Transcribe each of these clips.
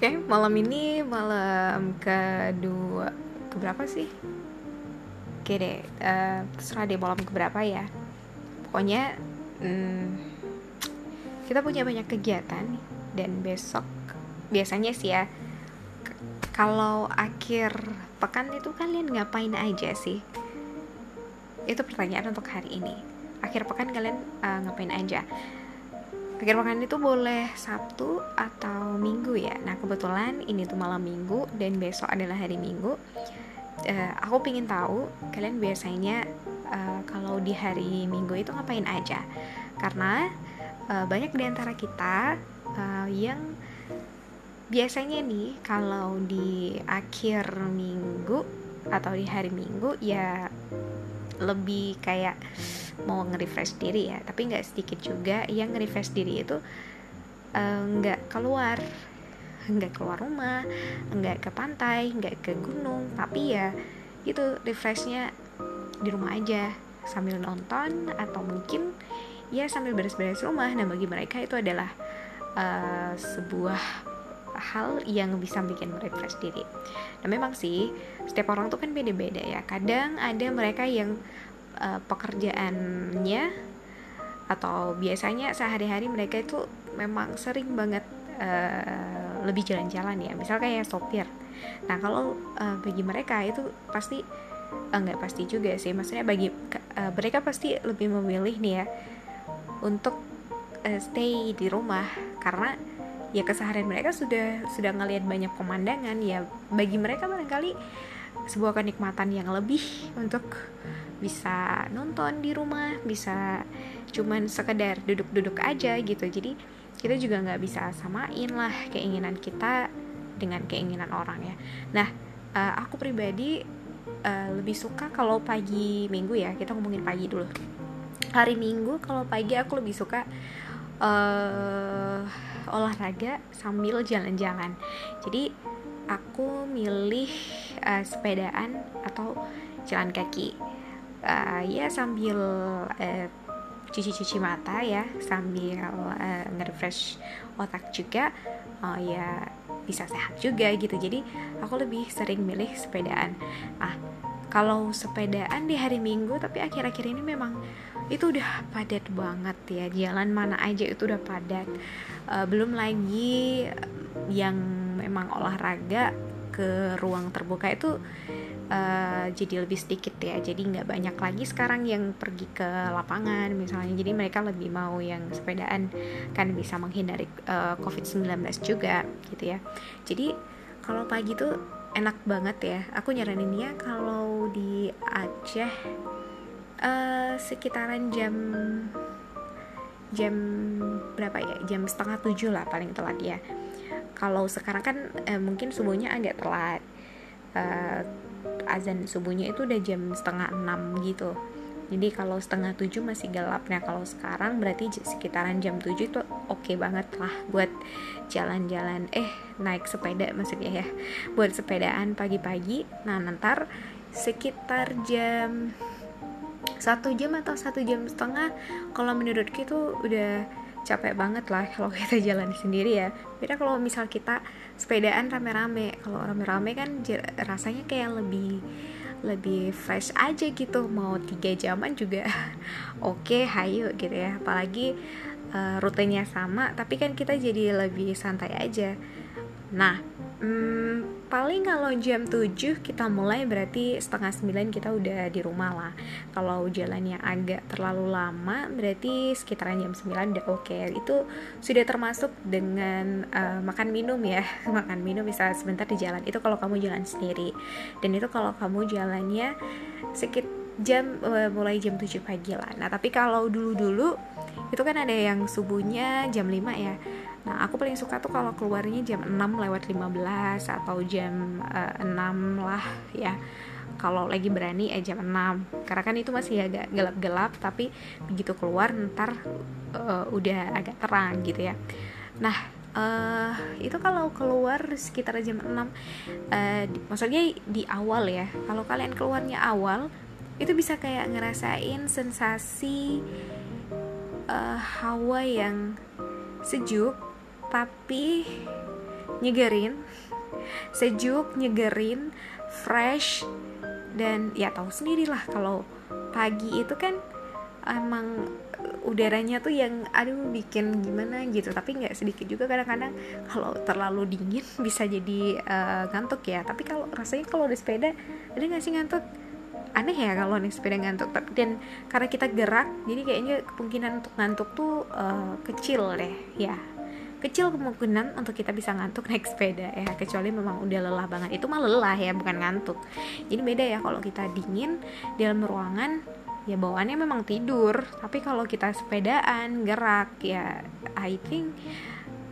Oke, malam ini malam kedua keberapa sih? Oke deh, uh, terserah deh malam keberapa ya. Pokoknya hmm, kita punya banyak kegiatan dan besok biasanya sih ya kalau akhir pekan itu kalian ngapain aja sih? Itu pertanyaan untuk hari ini. Akhir pekan kalian uh, ngapain aja? Akhir pekan itu boleh Sabtu atau Minggu ya. Nah kebetulan ini tuh malam Minggu dan besok adalah hari Minggu. Uh, aku pengen tahu kalian biasanya uh, kalau di hari Minggu itu ngapain aja? Karena uh, banyak di antara kita uh, yang biasanya nih kalau di akhir minggu atau di hari minggu ya lebih kayak mau nge-refresh diri ya. Tapi nggak sedikit juga yang nge-refresh diri itu eh, nggak uh, keluar. Nggak keluar rumah nggak ke pantai nggak ke gunung. Tapi ya itu refreshnya di rumah aja. Sambil nonton atau mungkin ya sambil beres-beres rumah. Nah bagi mereka itu adalah uh, sebuah hal yang bisa bikin refresh diri. Nah memang sih setiap orang tuh kan beda-beda ya. Kadang ada mereka yang uh, pekerjaannya atau biasanya sehari-hari mereka itu memang sering banget uh, lebih jalan-jalan ya. Misal kayak sopir. Nah kalau uh, bagi mereka itu pasti enggak uh, pasti juga sih. Maksudnya bagi uh, mereka pasti lebih memilih nih ya untuk uh, stay di rumah. Karena ya keseharian mereka sudah sudah ngelihat banyak pemandangan ya. Bagi mereka barangkali sebuah kenikmatan yang lebih untuk bisa nonton di rumah bisa cuman sekedar duduk-duduk aja gitu. Jadi kita juga nggak bisa samain lah keinginan kita dengan keinginan orang ya. Nah uh, aku pribadi uh, lebih suka kalau pagi minggu ya. Kita ngomongin pagi dulu. Hari minggu kalau pagi aku lebih suka uh, olahraga sambil jalan-jalan. Jadi aku milih uh, sepedaan atau jalan kaki uh, ya sambil uh, cuci-cuci mata ya sambil uh, nge-refresh otak juga uh, ya bisa sehat juga gitu. Jadi aku lebih sering milih sepedaan. Ah kalau sepedaan di hari minggu tapi akhir-akhir ini memang itu udah padat banget ya. Jalan mana aja itu udah padat. Uh, belum lagi yang memang olahraga ke ruang terbuka itu uh, jadi lebih sedikit ya. Jadi nggak banyak lagi sekarang yang pergi ke lapangan misalnya. Jadi mereka lebih mau yang sepedaan kan bisa menghindari uh, eh, covid-19 juga gitu ya. Jadi kalau pagi tuh enak banget ya. Aku nyaranin ya kalau di Aceh uh, sekitaran jam jam berapa ya? Jam setengah tujuh lah paling telat ya. Kalau sekarang kan eh, mungkin subuhnya agak telat. Uh, azan subuhnya itu udah jam setengah enam gitu. Jadi kalau setengah tujuh masih gelap. Nah kalau sekarang berarti sekitaran jam tujuh itu oke okay banget lah buat jalan-jalan. Eh naik sepeda maksudnya ya. Buat sepedaan pagi-pagi. Nah nanti sekitar jam satu jam atau satu jam setengah. Kalau menurutku itu udah capek banget lah kalau kita jalan sendiri ya. Beda kalau misal kita sepedaan rame-rame. Kalau rame-rame kan rasanya kayak lebih lebih fresh aja gitu. Mau tiga jaman juga oke okay, hayu gitu ya. Apalagi uh, rutenya sama tapi kan kita jadi lebih santai aja nah hmm, paling kalau jam 7 kita mulai berarti setengah 9 kita udah di rumah lah. Kalau jalannya agak terlalu lama berarti sekitaran jam 9 udah oke. Okay. itu sudah termasuk dengan uh, makan minum ya. Makan minum bisa sebentar di jalan. Itu kalau kamu jalan sendiri. Dan itu kalau kamu jalannya sedikit jam uh, mulai jam 7 pagi lah. Nah tapi kalau dulu-dulu itu kan ada yang subuhnya jam 5 ya Nah, aku paling suka tuh kalau keluarnya jam 6 lewat 15 atau jam uh, eh, 6 lah ya. Kalau lagi berani eh jam 6. Karena kan itu masih agak gelap-gelap tapi begitu keluar ntar uh, udah agak terang gitu ya. Nah, uh, itu kalau keluar sekitar jam 6 uh, di, maksudnya di awal ya. Kalau kalian keluarnya awal itu bisa kayak ngerasain sensasi uh, hawa yang sejuk tapi nyegerin sejuk nyegerin fresh dan ya tahu sendirilah kalau pagi itu kan emang udaranya tuh yang aduh bikin gimana? gitu. Tapi nggak sedikit juga kadang-kadang kalau terlalu dingin bisa jadi uh, ngantuk ya. Tapi kalau rasanya kalau di sepeda ada nggak sih ngantuk? Aneh ya kalau nih sepeda ngantuk dan karena kita gerak jadi kayaknya kemungkinan untuk ngantuk tuh uh, kecil deh ya kecil kemungkinan untuk kita bisa ngantuk naik sepeda ya. Kecuali memang udah lelah banget. Itu mah lelah ya bukan ngantuk. Jadi beda ya kalau kita dingin di dalam ruangan ya bawaannya memang tidur. Tapi kalau kita sepedaan gerak ya I think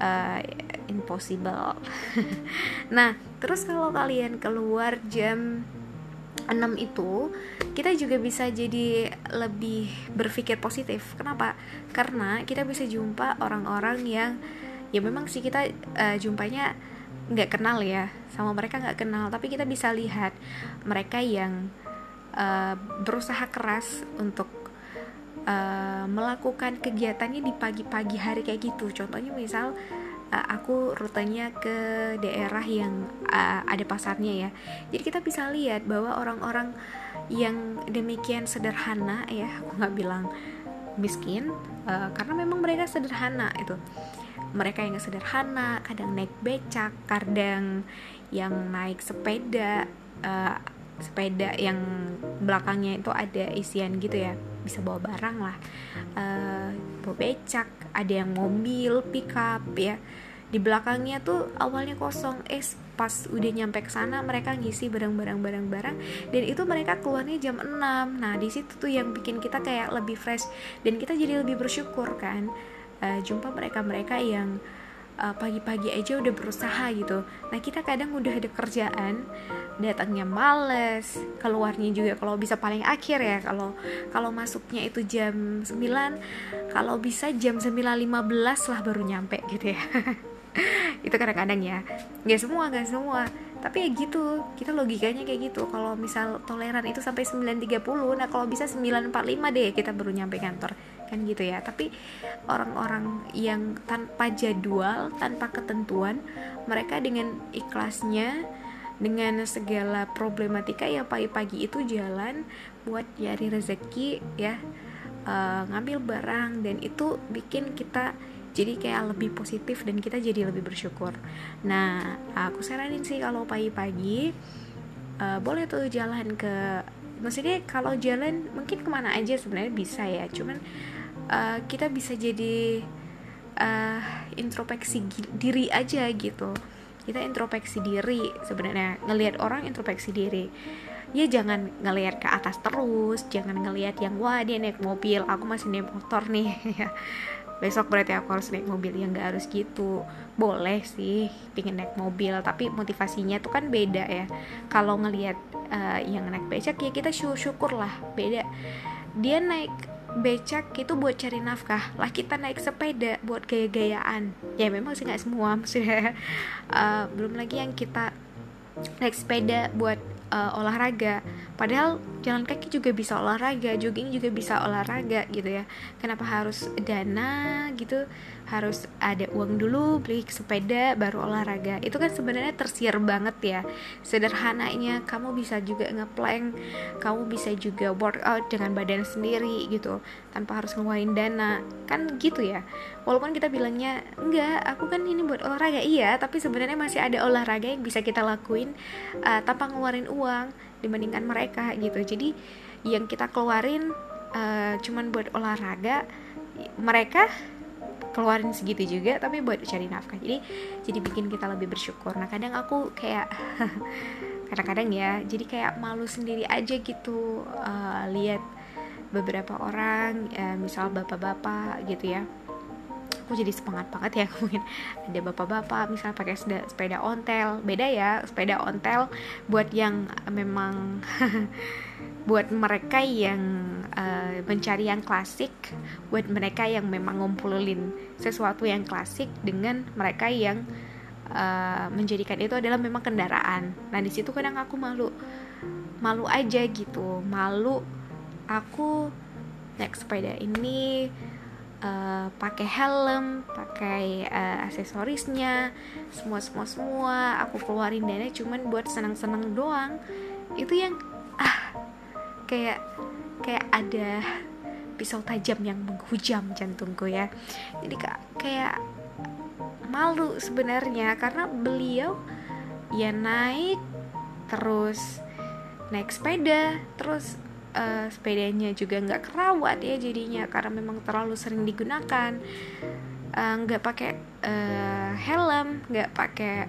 uh, impossible. Nah terus kalau kalian keluar jam 6 itu kita juga bisa jadi lebih berpikir positif. Kenapa? Karena kita bisa jumpa orang-orang yang ya memang sih kita uh, jumpanya nggak kenal ya sama mereka nggak kenal tapi kita bisa lihat mereka yang uh, berusaha keras untuk uh, melakukan kegiatannya di pagi-pagi hari kayak gitu. Contohnya misal uh, aku rutenya ke daerah yang uh, ada pasarnya ya. Jadi kita bisa lihat bahwa orang-orang yang demikian sederhana ya aku nggak bilang miskin uh, karena memang mereka sederhana itu mereka yang sederhana kadang naik becak kadang yang naik sepeda uh, sepeda yang belakangnya itu ada isian gitu ya bisa bawa barang lah. Uh, bawa becak ada yang mobil pickup ya. Di belakangnya tuh awalnya kosong eh pas udah nyampe ke sana mereka ngisi barang-barang barang-barang dan itu mereka keluarnya jam 6 nah di situ tuh yang bikin kita kayak lebih fresh dan kita jadi lebih bersyukur kan uh, jumpa mereka-mereka yang uh, pagi-pagi aja udah berusaha gitu. Nah kita kadang udah ada kerjaan, datangnya males, keluarnya juga kalau bisa paling akhir ya. Kalau kalau masuknya itu jam 9, kalau bisa jam 9.15 lah baru nyampe gitu ya. itu kadang-kadang ya. Gak semua, gak semua tapi ya gitu kita logikanya kayak gitu kalau misal toleran itu sampai 9.30 nah kalau bisa 9.45 deh kita baru nyampe kantor kan gitu ya. Tapi orang-orang yang tanpa jadwal tanpa ketentuan mereka dengan ikhlasnya dengan segala problematika ya pagi-pagi itu jalan buat nyari rezeki ya uh, ngambil barang dan itu bikin kita jadi kayak lebih positif dan kita jadi lebih bersyukur. Nah aku saranin sih kalau pagi-pagi uh, boleh tuh jalan ke maksudnya kalau jalan mungkin ke mana aja sebenarnya bisa ya. Cuman uh, kita bisa jadi uh, introspeksi diri aja gitu. Kita introspeksi diri sebenarnya. Ngelihat orang introspeksi diri. Ya jangan ngelihat ke atas terus. Jangan ngelihat yang wah dia naik mobil. Aku masih naik motor nih. Ya. Besok berarti aku harus naik mobil. Yang gak harus gitu. Boleh sih pingin naik mobil tapi motivasinya tuh kan beda ya. Kalau ngelihat uh, yang naik becak ya kita syukur lah. Beda. Dia naik becak itu buat cari nafkah. Lah kita naik sepeda buat gaya-gayaan. Ya memang sih nggak semua maksudnya. Uh, belum lagi yang kita naik sepeda buat uh, olahraga. Padahal jalan kaki juga bisa olahraga jogging juga bisa olahraga gitu ya. Kenapa harus dana gitu harus ada uang dulu beli sepeda baru olahraga. Itu kan sebenarnya tersier banget ya. Sederhananya kamu bisa juga ngeplank kamu bisa juga workout dengan badan sendiri gitu tanpa harus ngeluarin dana. Kan gitu ya. Walaupun kita bilangnya enggak aku kan ini buat olahraga. Iya tapi sebenarnya masih ada olahraga yang bisa kita lakuin uh, tanpa ngeluarin uang dibandingkan mereka gitu. Jadi yang kita keluarin uh, cuman buat olahraga mereka keluarin segitu juga tapi buat cari nafkah. Jadi jadi bikin kita lebih bersyukur. Nah kadang aku kayak kadang-kadang ya jadi kayak malu sendiri aja gitu uh, lihat beberapa orang uh, misal bapak-bapak gitu ya. Aku jadi semangat banget ya mungkin ada bapak-bapak misal pakai sepeda, sepeda ontel. Beda ya sepeda ontel buat yang memang buat mereka yang uh, mencari yang klasik, buat mereka yang memang ngumpulin sesuatu yang klasik dengan mereka yang uh, menjadikan itu adalah memang kendaraan. Nah di situ kadang aku malu, malu aja gitu, malu aku naik sepeda ini uh, pakai helm pakai uh, aksesorisnya semua semua semua aku keluarin dana cuman buat senang senang doang itu yang kayak kayak ada pisau tajam yang menghujam jantungku ya. Jadi kayak malu sebenarnya karena beliau ya naik terus naik sepeda terus uh, sepedanya juga nggak kerawat ya jadinya karena memang terlalu sering digunakan. Eh, nggak uh, pakai uh, helm nggak pakai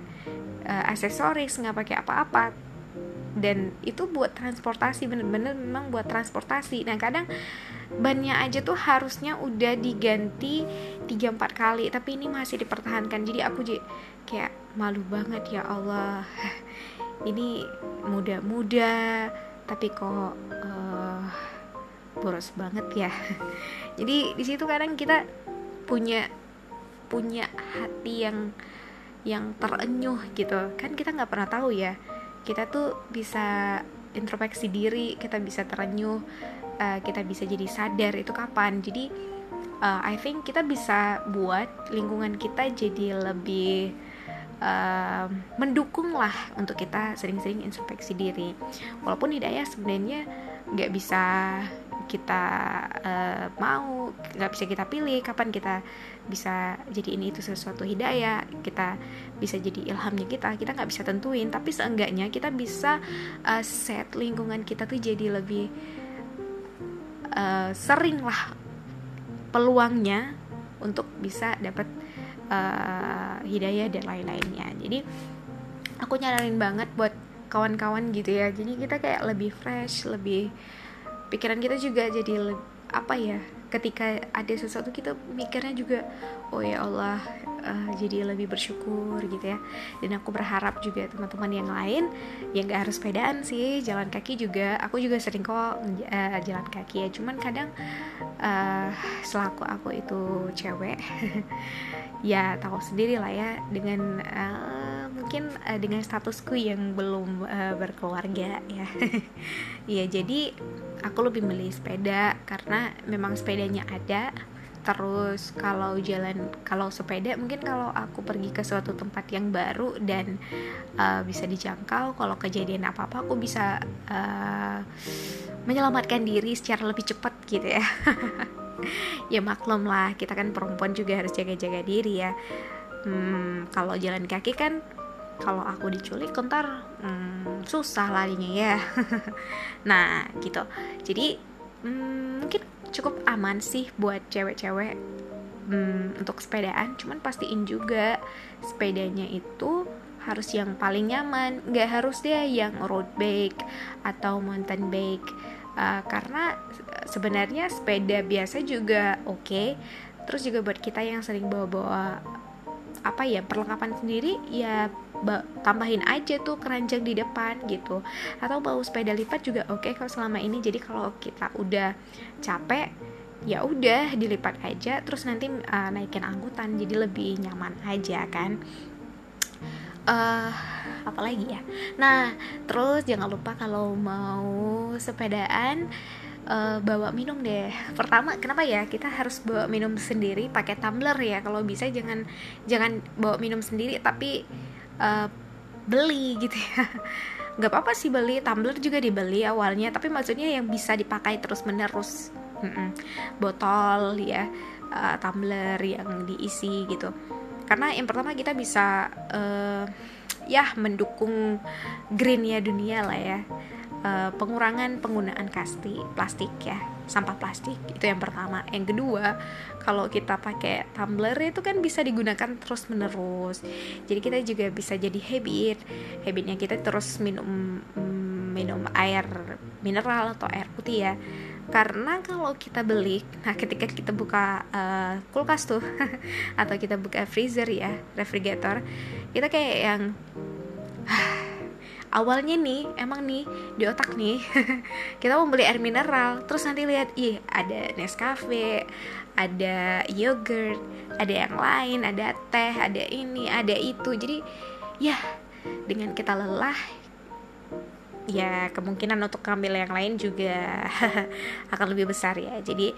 uh, aksesoris nggak pakai apa-apa dan itu buat transportasi bener-bener memang buat transportasi. Nah kadang bannya aja tuh harusnya udah diganti 3-4 kali tapi ini masih dipertahankan. Jadi aku jadi kayak malu banget ya Allah. Ini muda-muda tapi kok uh, boros banget ya. Jadi di situ kadang kita punya punya hati yang yang terenyuh gitu. Kan kita nggak pernah tahu ya kita tuh bisa introspeksi diri kita bisa terenyuh uh, kita bisa jadi sadar itu kapan. Jadi uh, I think kita bisa buat lingkungan kita jadi lebih uh, mendukung lah untuk kita sering-sering introspeksi diri. Walaupun hidayah sebenarnya nggak bisa kita uh, mau nggak bisa kita pilih kapan kita bisa jadi ini itu sesuatu hidayah kita bisa jadi ilhamnya kita kita nggak bisa tentuin. Tapi seenggaknya kita bisa uh, set lingkungan kita tuh jadi lebih uh, sering lah peluangnya untuk bisa dapat uh, hidayah dan lain-lainnya. Jadi aku nyaranin banget buat kawan-kawan gitu ya. Jadi kita kayak lebih fresh lebih pikiran kita juga jadi apa ya ketika ada sesuatu kita mikirnya juga oh ya Allah uh, jadi lebih bersyukur gitu ya. Dan aku berharap juga teman-teman yang lain yang gak harus sepedaan sih jalan kaki juga. Aku juga sering kok uh, jalan kaki ya. Cuman kadang uh, selaku aku itu cewek ya tahu sendiri lah ya dengan uh, mungkin uh, dengan statusku yang belum uh, berkeluarga ya. Ya jadi aku lebih milih sepeda karena memang sepedanya ada. Terus kalau jalan kalau sepeda mungkin kalau aku pergi ke suatu tempat yang baru dan uh, bisa dijangkau kalau kejadian apa apa aku bisa uh, menyelamatkan diri secara lebih cepat gitu ya. Ya maklum lah kita kan perempuan juga harus jaga-jaga diri ya. Hmm, kalau jalan kaki kan kalau aku diculik ntar hmm, susah larinya ya. Nah gitu. Jadi hmm, mungkin cukup aman sih buat cewek-cewek hmm, untuk sepedaan. Cuman pastiin juga sepedanya itu harus yang paling nyaman. Nggak harus dia yang road bike atau mountain bike. Uh, karena sebenarnya sepeda biasa juga oke. Okay. terus juga buat kita yang sering bawa-bawa apa ya perlengkapan sendiri ya tambahin aja tuh keranjang di depan gitu. Atau bawa sepeda lipat juga oke okay kalau selama ini. Jadi kalau kita udah capek ya udah dilipat aja. Terus nanti uh, naikin angkutan jadi lebih nyaman aja kan. Uh, apa lagi ya? Nah terus jangan lupa kalau mau sepedaan uh, bawa minum deh. Pertama, kenapa ya kita harus bawa minum sendiri pakai tumbler ya? Kalau bisa jangan jangan bawa minum sendiri tapi uh, beli gitu ya. Gak apa-apa sih beli tumbler juga dibeli awalnya, tapi maksudnya yang bisa dipakai terus menerus. Mm-mm. Botol ya, uh, tumbler yang diisi gitu. Karena yang pertama kita bisa uh, ya mendukung green ya dunia lah ya uh, pengurangan penggunaan kasti plastik ya sampah plastik itu yang pertama. Yang kedua kalau kita pakai tumbler itu kan bisa digunakan terus menerus jadi kita juga bisa jadi habit. Habitnya kita terus minum minum air mineral atau air putih ya. Karena kalau kita beli nah ketika kita buka uh, kulkas tuh atau kita buka freezer ya refrigerator kita kayak yang awalnya nih emang nih di otak nih kita mau beli air mineral. Terus nanti lihat ih ada Nescafe ada yogurt ada yang lain ada teh ada ini ada itu. Jadi ya dengan kita lelah ya kemungkinan untuk ngambil yang lain juga akan lebih besar ya. Jadi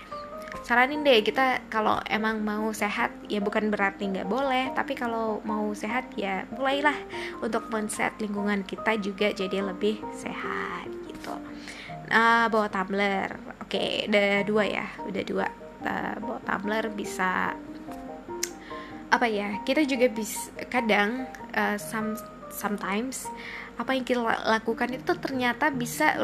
saranin deh kita kalau emang mau sehat ya bukan berarti nggak boleh tapi kalau mau sehat ya mulailah untuk men-set lingkungan kita juga jadi lebih sehat gitu. Uh, bawa tumbler. Oke okay, udah dua ya? Udah dua. Uh, bawa tumbler bisa apa ya kita juga bisa kadang uh, some sometimes apa yang kita lakukan itu ternyata bisa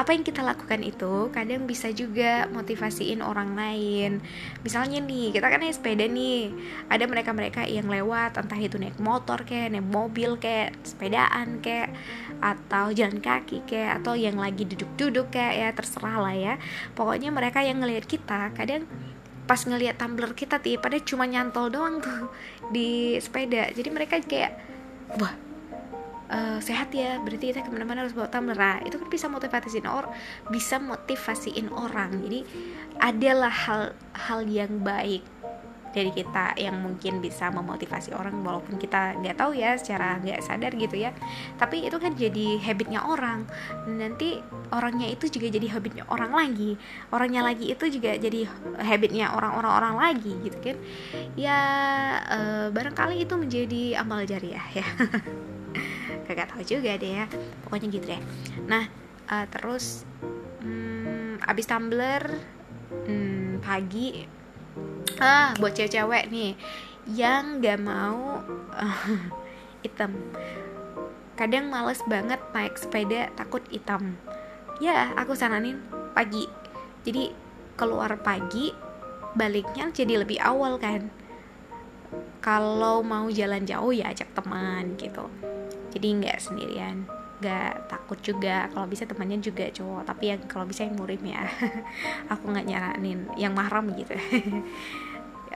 apa yang kita lakukan itu kadang bisa juga motivasiin orang lain. Misalnya nih kita kan naik sepeda nih. Ada mereka-mereka yang lewat entah itu naik motor kayak naik mobil kayak sepedaan kayak atau jalan kaki kayak atau yang lagi duduk-duduk kayak ya terserah lah ya. Pokoknya mereka yang ngelihat kita kadang pas ngelihat tumbler kita tiap pada cuma nyantol doang tuh di sepeda. Jadi mereka kayak wah uh, sehat ya berarti kita ke mana-mana harus bawa tumbler. Nah, itu kan bisa motivasiin orang bisa motivasiin orang. Jadi adalah hal hal yang baik dari kita yang mungkin bisa memotivasi orang walaupun kita nggak tahu ya secara nggak sadar gitu ya. Tapi itu kan jadi habitnya orang. Nanti orangnya itu juga jadi habitnya orang lagi. Orangnya lagi itu juga jadi habitnya orang-orang orang lagi gitu kan. Ya uh, barangkali itu menjadi amal jariah ya kagak tahu juga deh ya pokoknya gitu deh. Nah uh, terus hmm, abis tumbler hmm, pagi ah buat cewek-cewek nih yang gak mau uh, hitam. Kadang males banget naik sepeda takut hitam. Ya aku saranin pagi. Jadi keluar pagi baliknya jadi lebih awal kan. Kalau mau jalan jauh ya ajak teman gitu jadi nggak sendirian nggak takut juga kalau bisa temannya juga cowok tapi yang kalau bisa yang murim ya. Aku nggak nyaranin yang mahram gitu.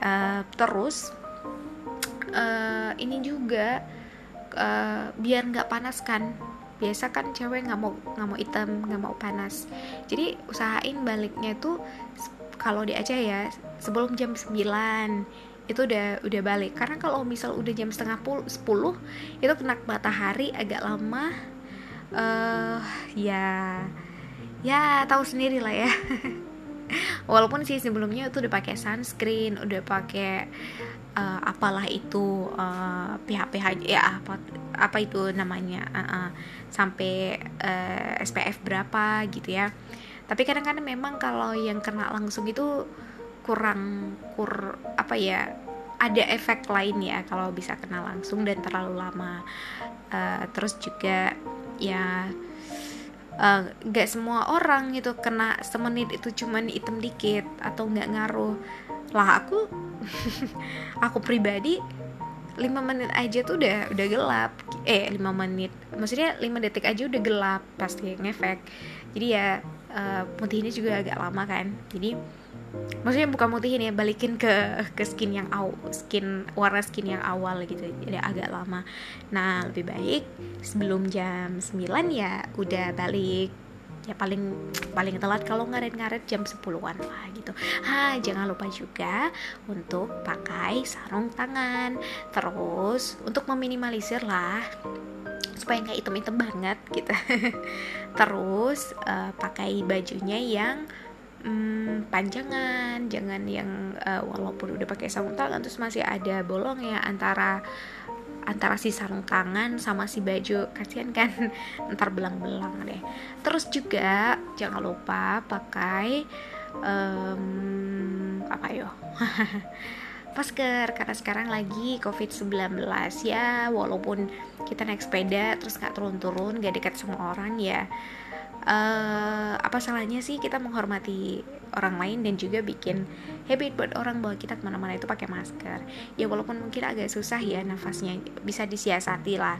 Uh, terus uh, ini juga uh, biar nggak panas kan. Biasa kan cewek nggak mau nggak mau hitam nggak mau panas. Jadi usahain baliknya tuh kalau di Aceh ya sebelum jam 9 itu udah udah balik. Karena kalau misal udah jam setengah pul 10 itu kena matahari agak lama. Uh, ya ya tahu sendiri lah ya. Walaupun sih sebelumnya itu udah pakai sunscreen udah pakai uh, apalah itu uh, pihak pihak ya apa apa itu namanya uh, uh, sampai uh, SPF berapa gitu ya. Tapi kadang-kadang memang kalau yang kena langsung itu kurang kur apa ya ada efek lain ya kalau bisa kena langsung dan terlalu lama. Uh, terus juga ya eh, nggak uh, semua orang gitu kena semenit itu cuman hitam dikit atau nggak ngaruh. Lah aku aku pribadi lima menit aja tuh udah udah gelap. Eh lima menit maksudnya lima detik aja udah gelap pasti ngefek. Jadi ya uh, putihnya juga agak lama kan jadi maksudnya bukan mutihin ya balikin ke ke skin yang aw skin warna skin yang awal gitu jadi agak lama nah lebih baik sebelum jam 9 ya udah balik ya paling paling telat kalau ngaret-ngaret jam 10-an lah gitu. Ha, jangan lupa juga untuk pakai sarung tangan. Terus untuk meminimalisir lah supaya nggak hitam-hitam banget gitu. Terus uh, pakai bajunya yang hmm, panjangan jangan yang uh, walaupun udah pakai sarung tangan terus masih ada bolong ya antara antara si sarung tangan sama si baju. Kasihan kan? Ntar belang-belang deh. Terus juga jangan lupa pakai um, apa yo masker karena sekarang lagi covid-19 ya walaupun kita naik sepeda terus nggak turun-turun gak dekat sama orang ya uh, apa salahnya sih kita menghormati orang lain dan juga bikin habit buat orang bahwa kita ke mana-mana itu pakai masker? Ya walaupun mungkin agak susah ya nafasnya bisa disiasati lah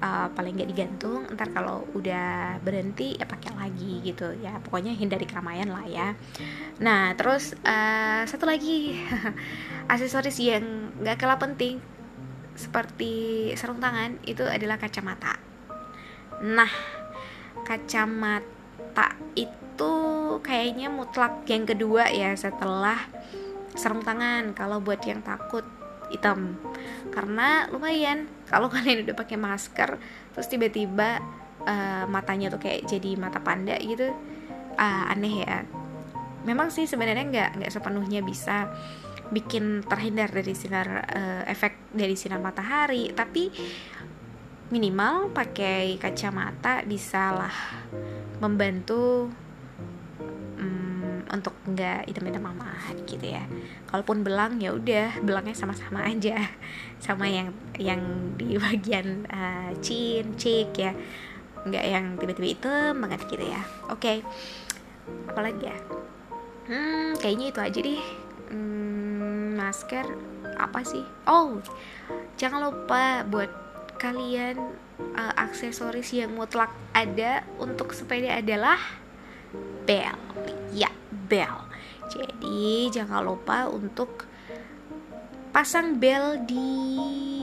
uh, paling nggak digantung ntar kalau udah berhenti ya pakai lagi gitu. Ya pokoknya hindari keramaian lah ya. Nah terus uh, satu lagi. Aksesoris yang nggak kalah penting seperti sarung tangan itu adalah kacamata. Nah kacamata itu kayaknya mutlak yang kedua ya setelah sarung tangan. Kalau buat yang takut hitam karena lumayan. Kalau kalian udah pakai masker terus tiba-tiba uh, matanya tuh kayak jadi mata panda gitu uh, aneh ya. Memang sih sebenarnya nggak nggak sepenuhnya bisa bikin terhindar dari sinar uh, efek dari sinar matahari. Tapi minimal pakai kacamata bisalah membantu untuk nggak idam-idam amat gitu ya. Kalaupun belang ya udah belangnya sama-sama aja. Sama yang yang di bagian uh, chin cheek ya. Nggak yang tiba-tiba hitam banget gitu ya. Oke. Okay. apalagi ya? Hmm kayaknya itu aja deh. Hmm, masker apa sih? Oh jangan lupa buat kalian uh, aksesoris yang mutlak ada untuk sepeda adalah bel. Ya bel. Jadi jangan lupa untuk pasang bel di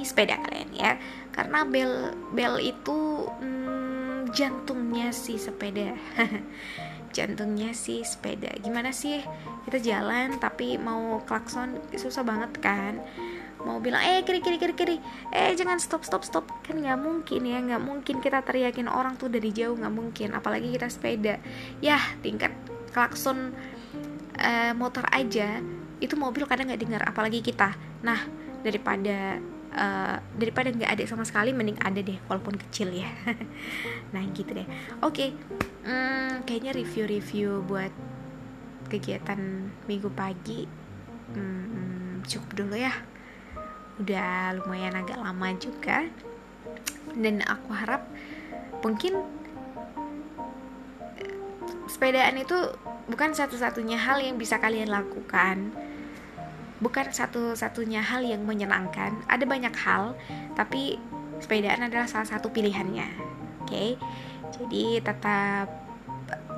sepeda kalian ya. Karena bel bel itu hmm, jantungnya si sepeda. Jantungnya si sepeda. Gimana sih? Kita jalan tapi mau klakson susah banget kan? Mau bilang eh kiri kiri kiri kiri. Eh jangan stop stop stop. Kan nggak mungkin ya nggak mungkin kita teriakin orang tuh dari jauh nggak mungkin. Apalagi kita sepeda. Ya tingkat klakson uh, motor aja itu mobil kadang nggak dengar apalagi kita. Nah daripada uh, daripada nggak ada sama sekali mending ada deh walaupun kecil ya. Nah gitu deh. Oke okay. hmm, kayaknya review-review buat kegiatan minggu pagi hmm, cukup dulu ya. Udah lumayan agak lama juga. Dan aku harap mungkin sepedaan itu bukan satu-satunya hal yang bisa kalian lakukan bukan satu-satunya hal yang menyenangkan. Ada banyak hal, tapi sepedaan adalah salah satu pilihannya. Oke, okay? jadi tetap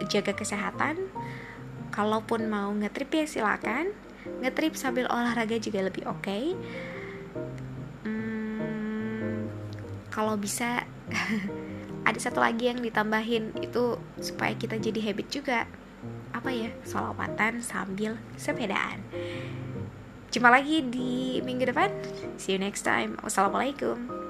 jaga kesehatan. Kalaupun mau ngetrip ya silakan. Ngetrip sambil olahraga juga lebih oke. Okay. Hmm, kalau bisa ada satu lagi yang ditambahin itu supaya kita jadi habit juga apa ya solawatan sambil sepedaan Jumpa lagi di minggu depan. See you next time. Wassalamualaikum.